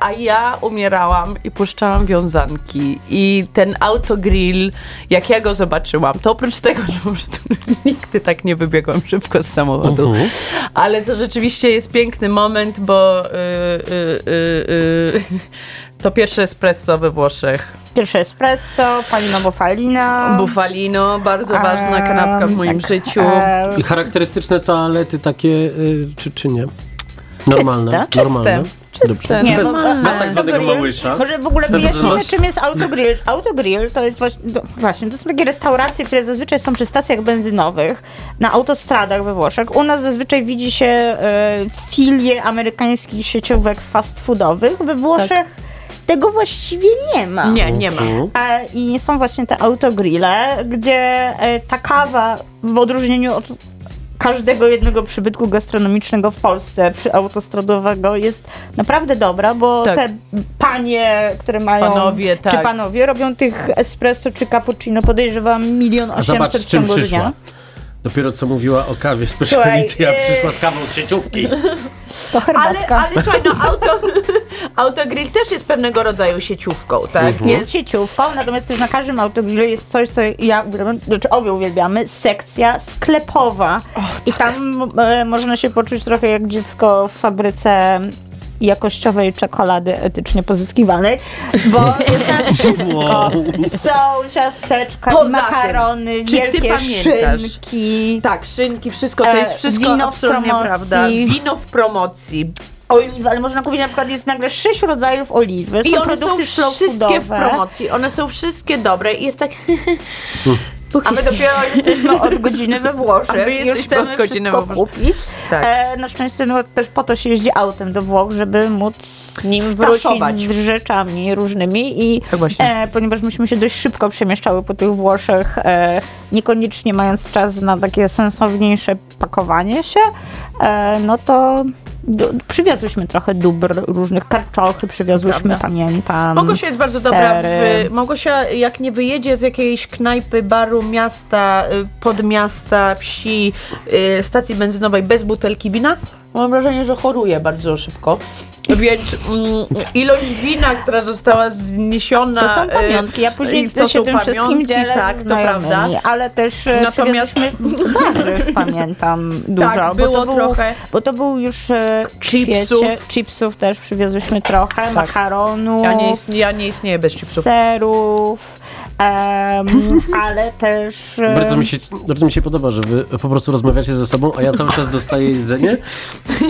a ja umierałam i puszczałam wiązanki. I ten autogrill, jak ja go zobaczyłam, to oprócz tego, (laughs) że po prostu nigdy tak nie wybiegłam szybko z samochodu, Mhm. ale to rzeczywiście jest piękny moment, bo y, y, y, y, to pierwsze espresso we Włoszech. Pierwsze espresso, palino bufalina. Bufalino, bardzo ważna Em, kanapka w moim tak, życiu. e, I charakterystyczne toalety takie, y, czy, czy nie? Normalne. Czyste. Normalne. Czyste. Dobrze. Nie, bez, bo- bez tak zwanego autogrill- małysza. Może w ogóle wyjaśnimy, czym jest autogrill. Autogrill to jest właśnie, to, właśnie, to są takie restauracje, które zazwyczaj są przy stacjach benzynowych, na autostradach we Włoszech. U nas zazwyczaj widzi się e, filie amerykańskich sieciówek fast foodowych. We Włoszech tego właściwie nie ma. Nie, nie ma. Mhm. E, I są właśnie te autogrille, gdzie e, ta kawa w odróżnieniu od każdego jednego przybytku gastronomicznego w Polsce przy autostradowego jest naprawdę dobra, bo Tak. te panie, które mają Panowie, czy tak. panowie robią tych espresso czy cappuccino podejrzewam milion osiemset w czym ciągu przyszła. dnia. Dopiero co mówiła o kawie speciality, a Słuchaj, przyszła z kawą z sieciówki. To Ale, herbatka. ale słuchaj, no auto, (laughs) autogrill też jest pewnego rodzaju sieciówką, tak? Jest Jest sieciówką, natomiast też na każdym autogrillu jest coś, co ja uwielbiam, znaczy obie uwielbiamy, sekcja sklepowa. I tam e, można się poczuć trochę jak dziecko w fabryce jakościowej czekolady etycznie pozyskiwanej, bo jest tam (laughs) wszystko. Są ciasteczka, Poza tym, makarony, czy ty wielkie pamiętasz? szynki. tak, szynki, wszystko to E, jest wszystko wino w absolutnie promocji. prawda. Wino w promocji. Oliwy, ale można kupić na przykład jest nagle sześć rodzajów oliwy. I są one są produkty slow wszystkie w promocji. One są wszystkie dobre i jest tak... (laughs) A my dopiero jesteśmy (laughs) od godziny we Włoszech. A my i już jesteśmy chcemy od godziny wszystko we Włoszech. kupić. Tak. E, na szczęście no, też po to się jeździ autem do Włoch, żeby móc nim wrócić Staszować. z rzeczami różnymi. I Tak właśnie. e, ponieważ myśmy się dość szybko przemieszczały po tych Włoszech, e, niekoniecznie mając czas na takie sensowniejsze pakowanie się, e, no to do, przywiozłyśmy trochę dóbr różnych karczochy, przywiozłyśmy, Prawda. pamiętam. Małgosia jest bardzo dobra sery. w... Małgosia, jak nie wyjedzie z jakiejś knajpy, baru, miasta, y, podmiasta, wsi, y, stacji benzynowej bez butelki wina, mam wrażenie, że choruje bardzo szybko. Więc mm, ilość wina, która została zniesiona... To są y, pamiątki. Ja później to się tym wszystkim dzielę tak, to prawda. ale też e, Natomiast- warzyw, (laughs) pamiętam, dużo. Tak, bo było to był, trochę. Bo to był już e, Chipsów. kwiecie. Chipsów też przywiozłyśmy trochę, makaronu, Ja nie, ja nie istnieję bez chipsów. serów, em, (laughs) ale też... e, Bardzo mi, się, bardzo mi się podoba, że wy po prostu rozmawiacie ze sobą, a ja cały czas dostaję jedzenie.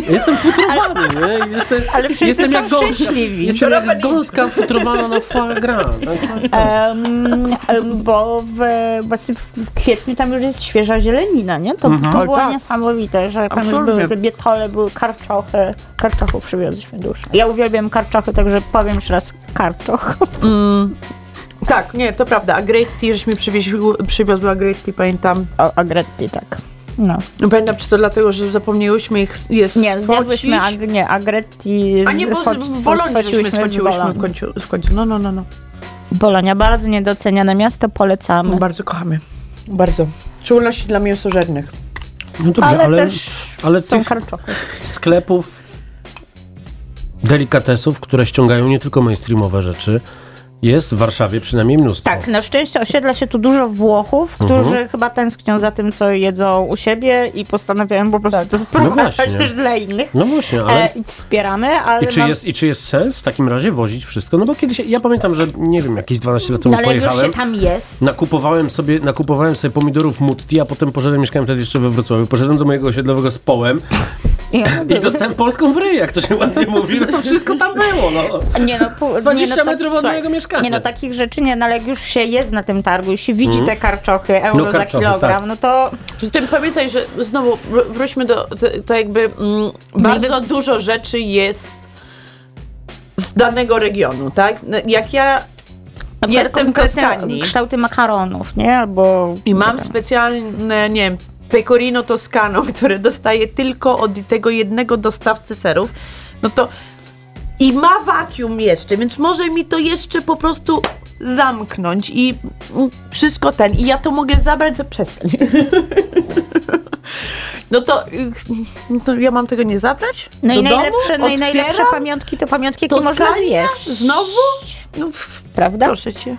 Jestem futrowany, nie? Jestem, Ale wszyscy jestem są jak gąska. szczęśliwi. Jestem jak gąska futrowana na foie gras. Tak? Em, bo w, właśnie w kwietniu tam już jest świeża zielenina, nie? To, to Oj, było tak. niesamowite, że tam już Absolutnie. były te bietole, były karczochy. Karczochów przywiozliśmy dużo. Ja uwielbiam karczochy, także powiem jeszcze raz karczoch. Tak, nie, to prawda. A Great Tea, żeśmy przywieźli, przywiozła a Great Tea, pamiętam. O, agretti, tak. No. Pamiętam, czy to dlatego, że zapomniałyśmy ich je Nie, zjadłyśmy sfocić? ag, nie, agretti A nie, bo w Bolonii żeśmy w końcu, w końcu. No, no, no, no. Bolonia, bardzo niedoceniane miasto, polecamy. Bardzo kochamy. Bardzo. W szczególności dla mięsożernych. No dobrze, ale, ale, też ale są tych karczochy. sklepów delikatesów, które ściągają nie tylko mainstreamowe rzeczy, Jest w Warszawie przynajmniej mnóstwo. Tak, na szczęście osiedla się tu dużo Włochów, którzy Mhm. chyba tęsknią za tym, co jedzą u siebie i postanawiają po prostu to sprowadzać właśnie. też dla innych. No właśnie, ale... E, I wspieramy, ale I czy, mam- jest, I czy jest sens w takim razie wozić wszystko? No bo kiedyś, ja pamiętam, że nie wiem, jakieś 12 lat temu no, ale jak już pojechałem. się tam jest. Nakupowałem sobie, nakupowałem sobie pomidorów Mutti, a potem poszedłem, mieszkałem wtedy jeszcze we Wrocławiu, poszedłem do mojego osiedlowego z połem (laughs) I i dostałem polską w ryj, jak to się ładnie mówi, no to wszystko tam było, no. Nie no, pół, 20 (laughs) nie no, metrów od słuchaj, mojego mieszkania. Nie no, takich rzeczy nie, no ale jak już się jest na tym targu i się widzi te karczochy, euro No, za karczochy, kilogram, tak. no to Z tym pamiętaj, że znowu wr- wróćmy do, to, to jakby mm, bardzo dużo rzeczy jest z danego regionu, tak? No, Jak ja jestem w Toskanii kształty makaronów, nie? Albo... i mam specjalne, nie wiem, pecorino toscano, (laughs) które dostaję tylko od tego jednego dostawcy serów, no to i ma vacuum jeszcze, więc może mi to jeszcze po prostu zamknąć i mm, wszystko ten, i ja to mogę zabrać, za przestań. (laughs) No to, y, to ja mam tego nie zabrać? No Do i najlepsze, domu? najlepsze pamiątki to pamiątki, jakie można Toskania? zjeść. Znowu? No, Prawda? proszę cię.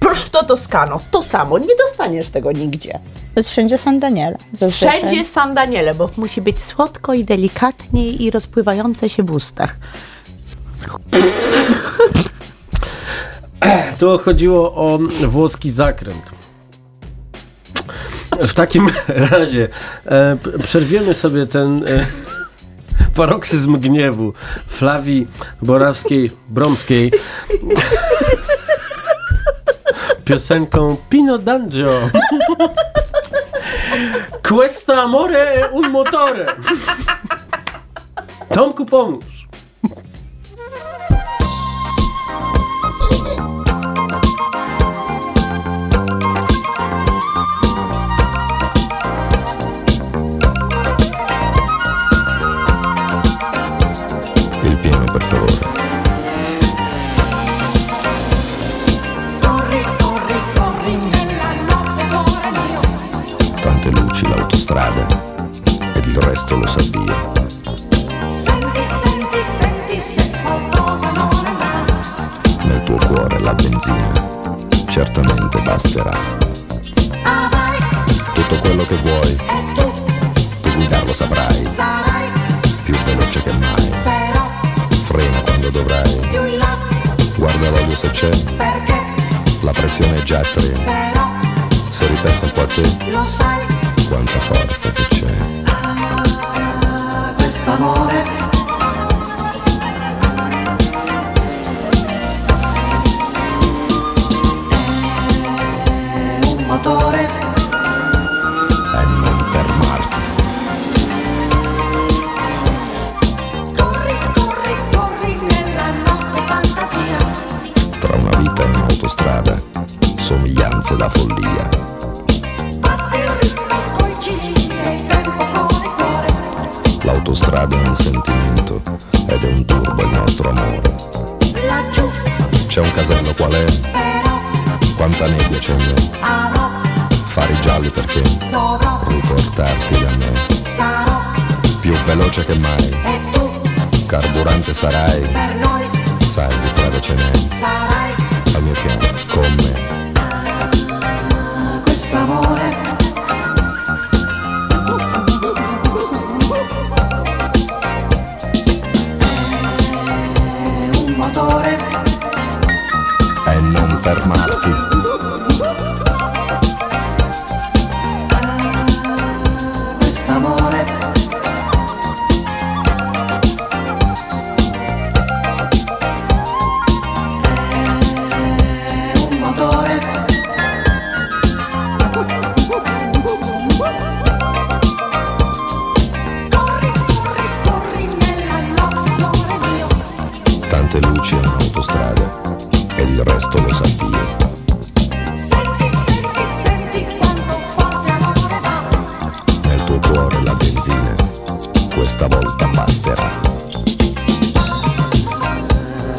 Prosciutto Toscano, to samo, nie dostaniesz tego nigdzie. To jest wszędzie San Daniele. zazwyczaj. Wszędzie jest San Daniele, bo musi być słodko i delikatnie i rozpływające się w ustach. (laughs) To chodziło o włoski zakręt. W takim (laughs) razie e, przerwiemy sobie ten e, (laughs) paroksyzm gniewu Flawii Borawskiej-Bromskiej piosenką Pino D'Angio Questo amore è un motore Tomku pomóż Il pieno per favore. Resto lo sa Dio. Senti, senti, senti se qualcosa non andrà Nel tuo cuore la benzina certamente basterà. Avrai Tutto quello che vuoi, e tu tu guidarlo saprai, sarai più veloce che mai. Però Frena quando dovrai, più in là guarda l'olio se c'è, perché la pressione è già a tre. però Se ripensa un po' a te, lo sai quanta forza che c'è. È un motore E non fermarti. corri corri corri nella notte fantasia Tra una vita e un'autostrada, somiglianze da follia. L'autostrada è un sentimento ed è un turbo il nostro amore. laggiù C'è un casello qual è? però Quanta nebbia c'è in me? avrò Fari gialli perché dovrò riportarti da me. sarò Più veloce che mai, e tu carburante sarai. per noi Sai di strada ce n'è, sarai al mio fianco, con me. ah, quest'amore è questa volta masterà.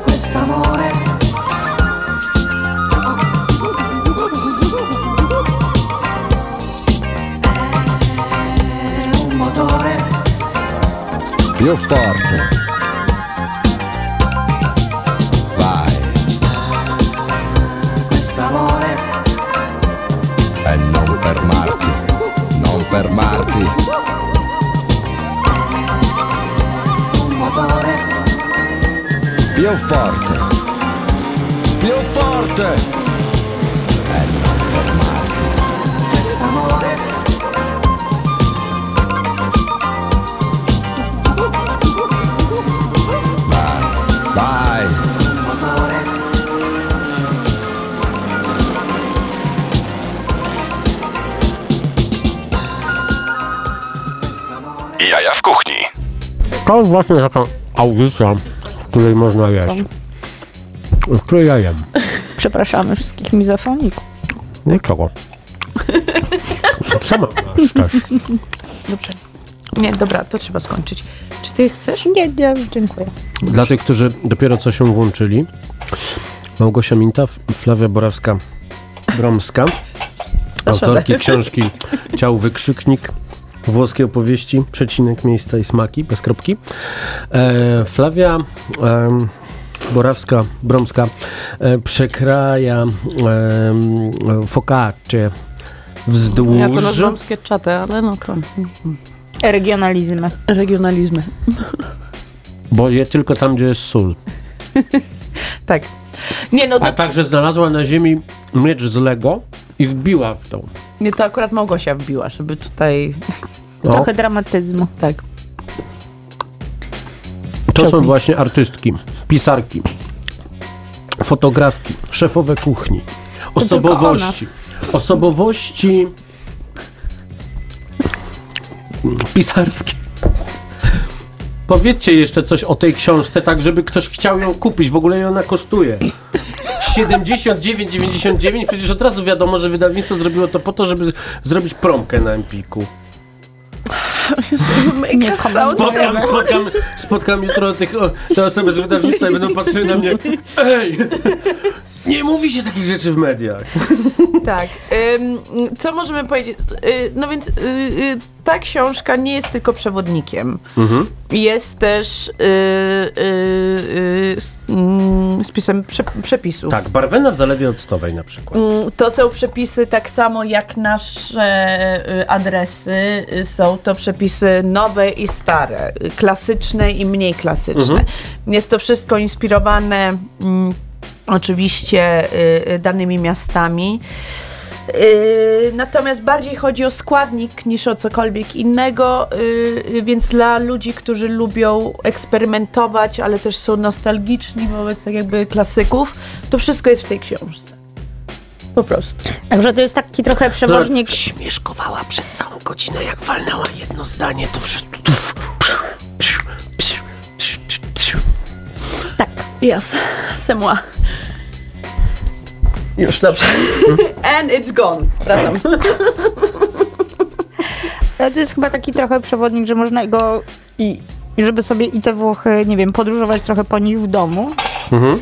Quest'amore. È un motore. Più non fermarti, non fermarti. Più forte, più forte. E non fermarti. quest'amore. Vai, Un motore, Jaja w kuchni. To jest właśnie taka audycja, której można jeść. W której ja jem. Przepraszamy wszystkich mizofoników. Niczego. Sama masz też. Dobrze. Nie, dobra, to trzeba skończyć. Czy ty chcesz? Nie, nie, dziękuję. Dla tych, którzy dopiero co się włączyli, Małgosia Minta, F- Flavia Borawska-Bromska, autorki książki Ciał Wykrzyknik, włoskie opowieści, przecinek, miejsca i smaki, bez kropki. E, Flavia em, Borawska-Bromska e, przekraja em, focaccie wzdłuż... Ja to nazywam sketchatę, ale no to Regionalizmy. regionalizmy. Bo je tylko tam, gdzie jest sól. Tak. Nie, no A to, także znalazła na ziemi miecz z Lego i wbiła w tą. nie, to akurat Małgosia wbiła, żeby tutaj... No, Trochę dramatyzmu. Tak. to są właśnie artystki, pisarki, fotografki, szefowe kuchni, osobowości. Osobowości (laughs) pisarskie. Powiedzcie jeszcze coś o tej książce, tak żeby ktoś chciał ją kupić. W ogóle ona kosztuje 79,99. Przecież od razu wiadomo, że wydawnictwo zrobiło to po to, żeby zrobić promkę na Empiku. (laughs) Nie. Spotkam, spotkam, spotkam jutro tych, o, te osoby z wydawnictwa i będą patrzyły na mnie. Ej! Nie mówi się takich rzeczy w mediach. (laughs) Tak. Ym, co możemy powiedzieć? Y, no więc y, y, ta książka nie jest tylko przewodnikiem. Jest też y, y, y, mm, spisem prze, przepisów. Tak, Barwena w Zalewie Octowej na przykład. Mm, To są przepisy tak samo jak nasze adresy. Są to przepisy nowe i stare, klasyczne i mniej klasyczne. Jest to wszystko inspirowane mm, oczywiście y, y, danymi miastami. Y, Natomiast bardziej chodzi o składnik niż o cokolwiek innego, więc dla ludzi, którzy lubią eksperymentować, ale też są nostalgiczni wobec tak jakby klasyków, to wszystko jest w tej książce. Po prostu. Także to jest taki trochę przewodnik. Śmieszkowała przez całą godzinę, jak walnęła jedno zdanie, to wszystko... Yes, c'est moi. Już, dobrze. (laughs) And it's gone. Wracam. (laughs) Ale to jest chyba taki trochę przewodnik, że można go i, żeby sobie i te Włochy, nie wiem, podróżować trochę po nich w domu. Mhm.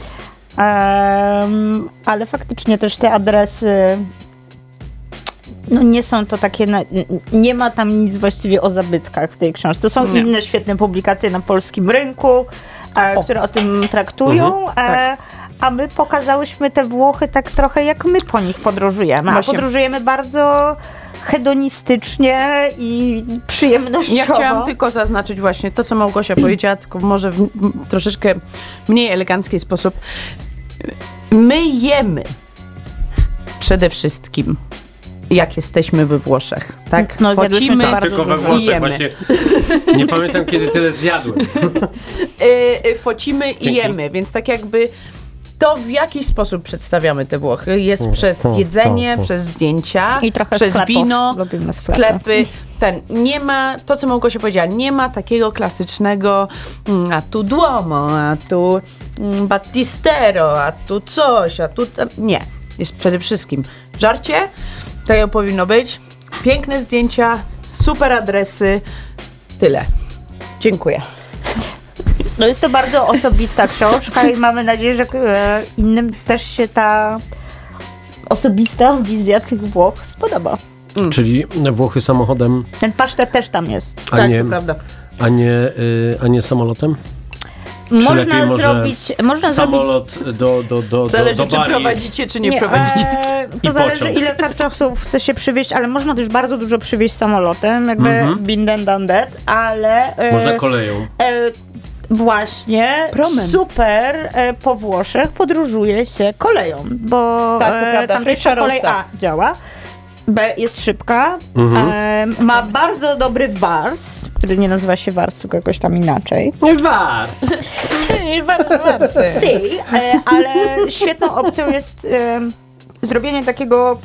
Em, ale faktycznie też te adresy. No nie są to takie. Na, nie ma tam nic właściwie o zabytkach w tej książce. To są Nie. inne świetne publikacje na polskim rynku, e, które o tym traktują. Mhm, e, a my pokazałyśmy te Włochy tak trochę jak my po nich podróżujemy. A Właśnie. podróżujemy bardzo hedonistycznie i przyjemnościowo. Ja chciałam tylko zaznaczyć właśnie to, co Małgosia powiedziała, tylko może w troszeczkę mniej elegancki sposób. My jemy przede wszystkim, jak jesteśmy we Włoszech, tak? No, zjadłyśmy to bardzo Tylko we. Włoszech Jemy. właśnie. Nie pamiętam, kiedy tyle zjadłem. (laughs) y, y, focimy i Dzięki. jemy, więc tak jakby to w jaki sposób przedstawiamy te Włochy jest O, przez o, jedzenie, o. przez zdjęcia, I trochę przez sklepów. wino, Lubimy sklepy. sklepy. Ten, nie ma, to co Małgosia powiedziała, nie ma takiego klasycznego mm, a tu Duomo, a tu mm, Battistero, a tu coś, a tu... Nie. Jest przede wszystkim żarcie, tak jak powinno być, piękne zdjęcia, super adresy, tyle. Dziękuję. No jest to bardzo osobista książka i mamy nadzieję, że e, innym też się ta osobista wizja tych Włoch spodoba. Czyli Włochy samochodem, Ten pasztet też tam jest. a tak, nie, to prawda. a nie, y, a nie samolotem? Lepiej można może zrobić, można zrobić Samolot do, do, do, Zależy, do, do czy prowadzicie, czy nie, Nie, prowadzicie. e, I to zależy pociąg. ile karczowców chce się przywieźć, ale można też bardzo dużo przywieźć samolotem, jakby Mhm. been done, done that, ale e, Można koleją. e, właśnie Promem. super e, po Włoszech podróżuje się koleją, bo Tak, to e, tamtejsza kolej. A działa. B jest szybka, Mhm. e, ma bardzo dobry wars, który nie nazywa się wars, tylko jakoś tam inaczej. Nie was! (laughs) (laughs) Si, e, ale świetną opcją jest e, zrobienie takiego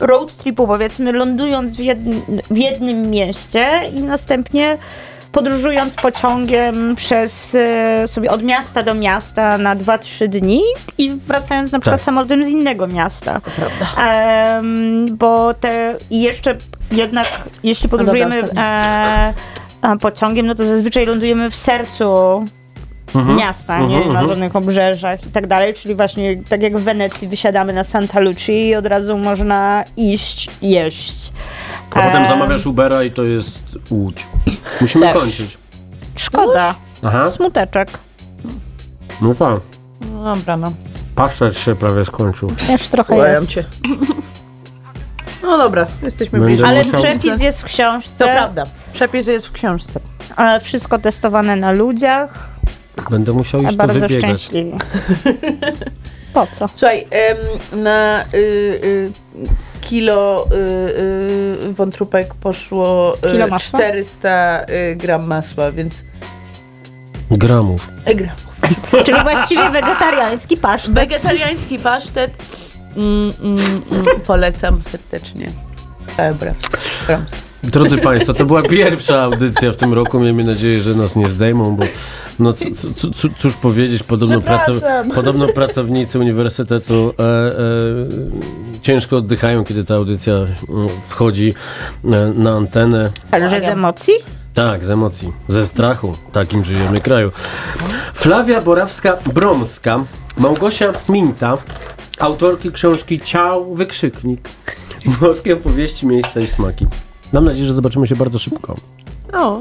road tripu, powiedzmy, lądując w, jedn, w jednym mieście i następnie podróżując pociągiem przez e, sobie od miasta do miasta na 2-3 dni i wracając na przykład Tak. samolotem z innego miasta. Em, bo te i jeszcze jednak jeśli podróżujemy e, pociągiem, no to zazwyczaj lądujemy w sercu miasta, nie mhm, na mhm. żadnych obrzeżach i tak dalej, czyli właśnie tak jak w Wenecji wysiadamy na Santa Lucia i od razu można iść jeść. A potem Em, zamawiasz Ubera i to jest Łódź. Musimy Też. kończyć. Szkoda. Aha, Smuteczek. no tak. No dobra, no. Paszczet się prawie skończył. Już trochę Kłaniam jest. cię. No dobra, jesteśmy Będę bliżej. Ale musiał- przepis jest w książce. To prawda. Przepis jest w książce. e, Wszystko testowane na ludziach. Będę musiał A już to wybiegać. szczęśliwi. (laughs) Po co? Słuchaj, na y, y, kilo y, y, wątróbek poszło y, Kilo masła? 400 y, gram masła, więc... Gramów. E, gram. (laughs) Czyli właściwie wegetariański pasztet. Wegetariański pasztet mm, mm, mm, polecam serdecznie. Dobra. Drodzy Państwo, to była pierwsza audycja w tym roku. Miejmy nadzieję, że nas nie zdejmą, bo no, c- c- c- cóż powiedzieć, podobno, praco- Przepraszam. podobno pracownicy uniwersytetu e, e, ciężko oddychają, kiedy ta audycja wchodzi e, na antenę. Ale że z emocji? Tak, z emocji, ze strachu. Takim żyjemy kraju. Flavia Borawska-Bromska, Małgosia Minta, autorki książki Ciał, Wykrzyknik. Włoskie opowieści, miejsca i smaki. Mam nadzieję, że zobaczymy się bardzo szybko. O,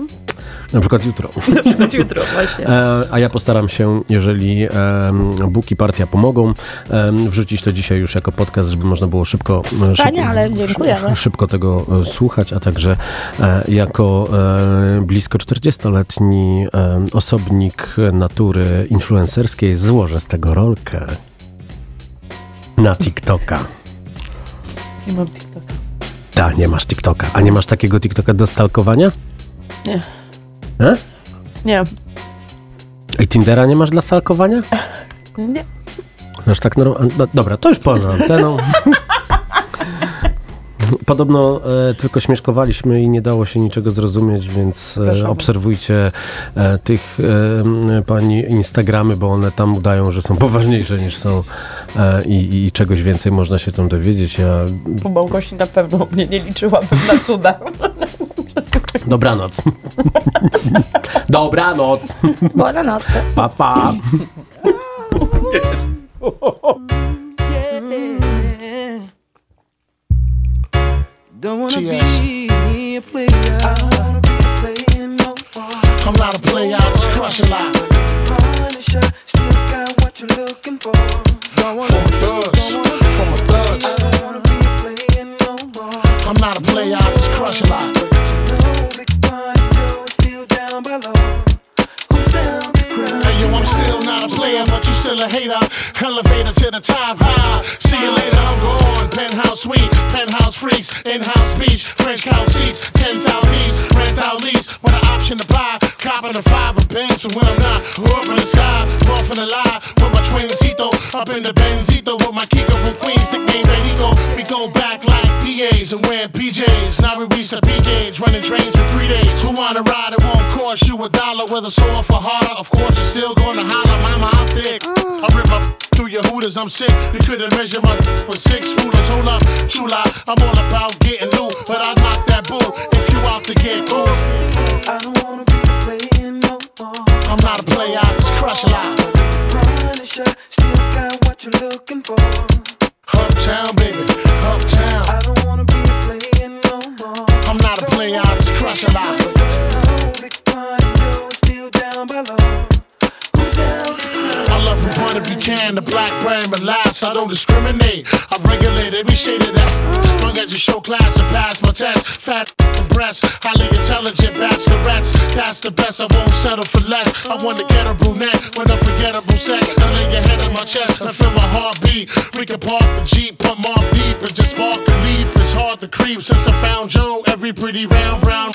Na przykład jutro. (laughs) jutro właśnie. E, a ja postaram się, jeżeli em, Bóg i partia pomogą, wrzucić to dzisiaj już jako podcast, żeby można było szybko, e, Wspaniale, szybko, dziękujemy. szybko tego e, słuchać, a także e, jako e, blisko 40-letni e, osobnik natury influencerskiej złożę z tego rolkę na TikToka. Nie mam TikToka. Ta, nie masz TikToka. A nie masz takiego TikToka do stalkowania? Nie. E? Nie. I Tindera nie masz dla stalkowania? Nie. Aż tak norm- no, Dobra, to już poza anteną. (laughs) Podobno e, tylko śmieszkowaliśmy i nie dało się niczego zrozumieć, więc e, obserwujcie e, tych e, pani Instagramy, bo one tam udają, że są (laughs) poważniejsze niż są e, i, i czegoś więcej można się tam dowiedzieć. Ja... Po Małgosi na pewno mnie nie liczyłabym na cuda. Dobranoc. (laughs) Dobranoc. Buonanotte. Pa, pa. (laughs) Don't wanna be a player. I don't wanna be playing no more. I'm not a player, I just crush a lot. Punisher, still got what you're looking for. Don't wanna From be, still a hater. Elevator to the top, high. See you later, I'm gone. Penthouse suite, penthouse freaks, in-house beach, French couch seats, 10,000 east, rent out lease, with an option to buy. Copping a five of bands from when I'm not. Up in the sky, off from the lie, with my twincito, up in the Benzito, with my Kiko from Queens, nickname Benito. We go back like DAs and wearing PJs. Now we reach the peak age, running trains for three days. Who wanna ride? It won't cost you a dollar, whether sore for harder. Of course, you're still gonna holler, mama, I'm thick. I rip my through your hooters, I'm sick. You couldn't measure my with six rulers. Hold up, true lie. I'm all about getting loot, but I knock that bull if you out to get cool. I don't wanna be playing no more. I'm not a player, I just crush a lot. Punisher, still got what you're looking for. Uptown, baby, can, the black but last, I don't discriminate. I regulate every shade of that. Long as you show class and pass my test. Fat breasts, highly intelligent bachelorettes. That's the best, I won't settle for less. I want to get a brunette with unforgettable sex. Now lay your head on my chest and feel my heartbeat. We can park the Jeep, pump off deep and just spark the leaf. It's hard to creep since I found Joe. Every pretty round brown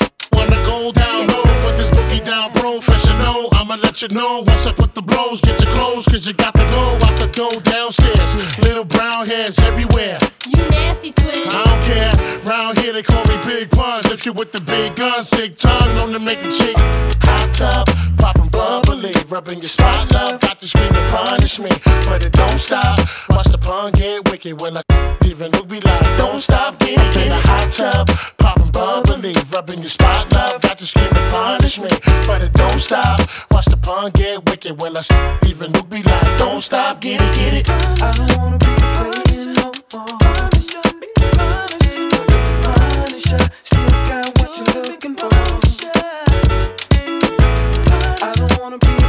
Let you know once I put the blows. Get your clothes, cause you got to go out the door downstairs. Little brown hairs everywhere. You nasty twin. I don't care. Round here they call me Big Puns. If you with the big guns, big tongue, known to make a chick hot tub, popping bubbly, rubbing your spot love. Got to scream and punish me, but it don't stop. Watch the pun get wicked when I even look be like, don't stop, get it, get a hot tub, popping bubbly, rubbing your spot love. Got to scream and punish but it don't stop. Watch the pun get wicked when I even look be like, don't stop, get it, get it. I don't wanna be playing no more. Still got what you're looking for. I don't wanna be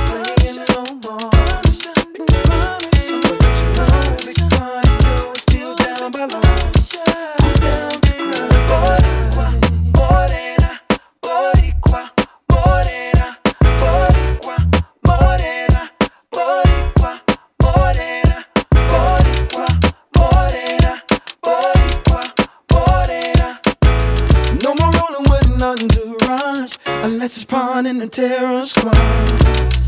in the terror squad.